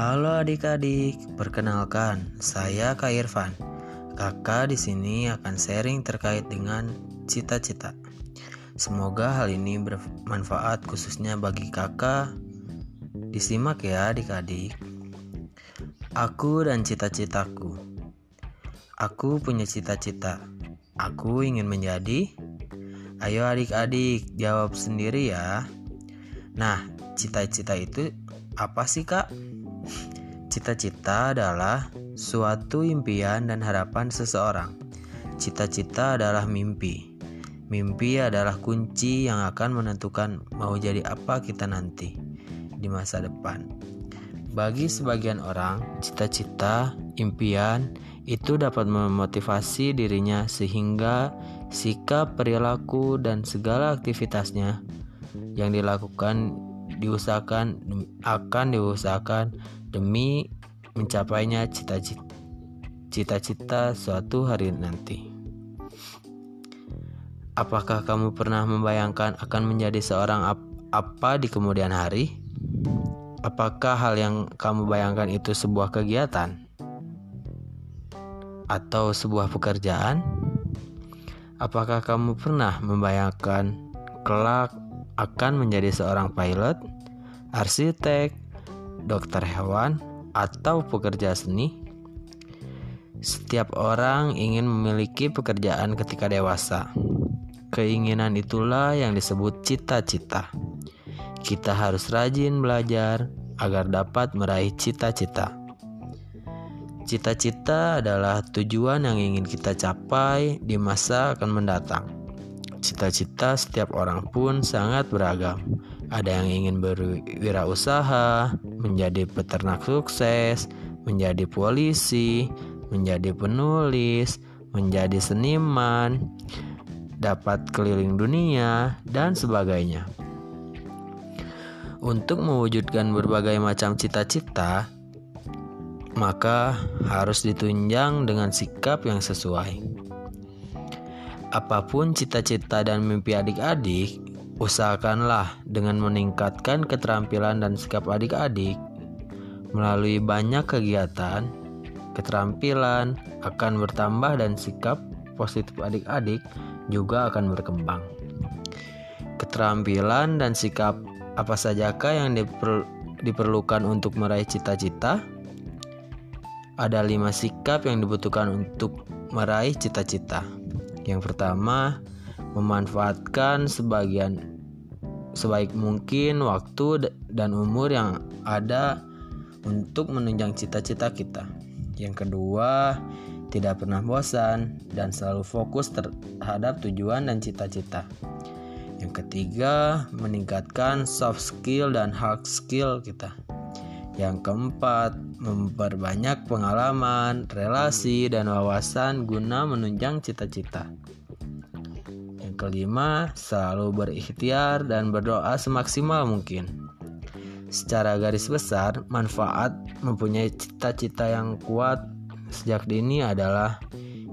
Halo adik-adik, perkenalkan saya Kak Irfan. Kakak di sini akan sharing terkait dengan cita-cita. Semoga hal ini bermanfaat khususnya bagi kakak. Disimak ya adik-adik. Aku dan cita-citaku. Aku punya cita-cita. Aku ingin menjadi. Ayo adik-adik jawab sendiri ya. Nah, cita-cita itu apa sih kak? Cita-cita adalah suatu impian dan harapan seseorang. Cita-cita adalah mimpi. Mimpi adalah kunci yang akan menentukan mau jadi apa kita nanti di masa depan. Bagi sebagian orang, cita-cita, impian itu dapat memotivasi dirinya sehingga sikap, perilaku, dan segala aktivitasnya yang dilakukan diusahakan akan diusahakan demi mencapainya cita-cita suatu hari nanti. Apakah kamu pernah membayangkan akan menjadi seorang ap apa di kemudian hari? Apakah hal yang kamu bayangkan itu sebuah kegiatan atau sebuah pekerjaan? Apakah kamu pernah membayangkan kelak akan menjadi seorang pilot, arsitek, dokter hewan, atau pekerja seni? Setiap orang ingin memiliki pekerjaan ketika dewasa. Keinginan itulah yang disebut cita-cita. Kita harus rajin belajar agar dapat meraih cita-cita. Cita-cita adalah tujuan yang ingin kita capai di masa akan mendatang. Cita-cita setiap orang pun sangat beragam ada yang ingin berwirausaha, menjadi peternak sukses, menjadi polisi, menjadi penulis, menjadi seniman, dapat keliling dunia, dan sebagainya. Untuk mewujudkan berbagai macam cita-cita, maka harus ditunjang dengan sikap yang sesuai. Apa pun cita-cita dan mimpi adik-adik, Usahakanlah dengan meningkatkan keterampilan dan sikap adik-adik melalui banyak kegiatan, keterampilan akan bertambah dan sikap positif adik-adik juga akan berkembang. Keterampilan dan sikap apa sajakah yang diper, diperlukan untuk meraih cita-cita? Ada lima sikap yang dibutuhkan untuk meraih cita-cita. Yang pertama, memanfaatkan sebagian sebaik mungkin waktu dan umur yang ada untuk menunjang cita-cita kita. Yang kedua, tidak pernah bosan dan selalu fokus terhadap tujuan dan cita-cita. Yang ketiga, meningkatkan soft skill dan hard skill kita. Yang keempat, memperbanyak pengalaman, relasi, dan wawasan guna menunjang cita-cita kelima, selalu berikhtiar dan berdoa semaksimal mungkin. Secara garis besar, manfaat mempunyai cita-cita yang kuat sejak dini adalah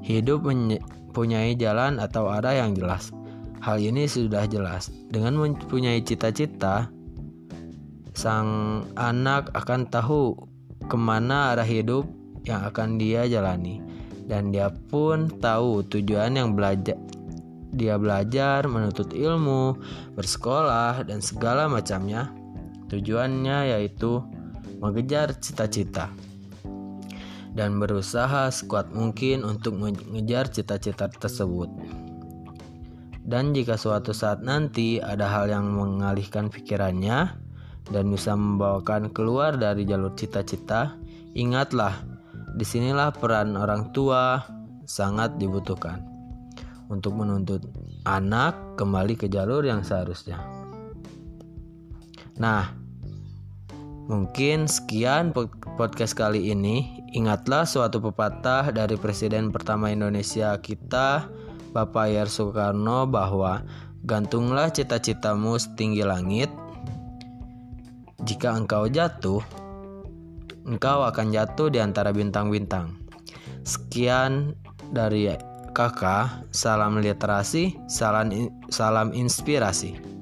hidup mempunyai jalan atau arah yang jelas. Hal ini sudah jelas. Dengan mempunyai cita-cita, sang anak akan tahu ke mana arah hidup yang akan dia jalani, dan dia pun tahu tujuan yang belajar dia belajar, menuntut ilmu, bersekolah, dan segala macamnya. Tujuannya yaitu mengejar cita-cita dan berusaha sekuat mungkin untuk mengejar cita-cita tersebut. Dan jika suatu saat nanti ada hal yang mengalihkan pikirannya dan bisa membawakan keluar dari jalur cita-cita, ingatlah, di sinilah peran orang tua sangat dibutuhkan untuk menuntut anak kembali ke jalur yang seharusnya. Nah, mungkin sekian podcast kali ini. Ingatlah suatu pepatah dari Presiden pertama Indonesia kita, Bapak Yer Soekarno bahwa gantunglah cita-citamu setinggi langit. Jika engkau jatuh, engkau akan jatuh di antara bintang-bintang. Sekian dari kakak, salam literasi, salam, salam inspirasi.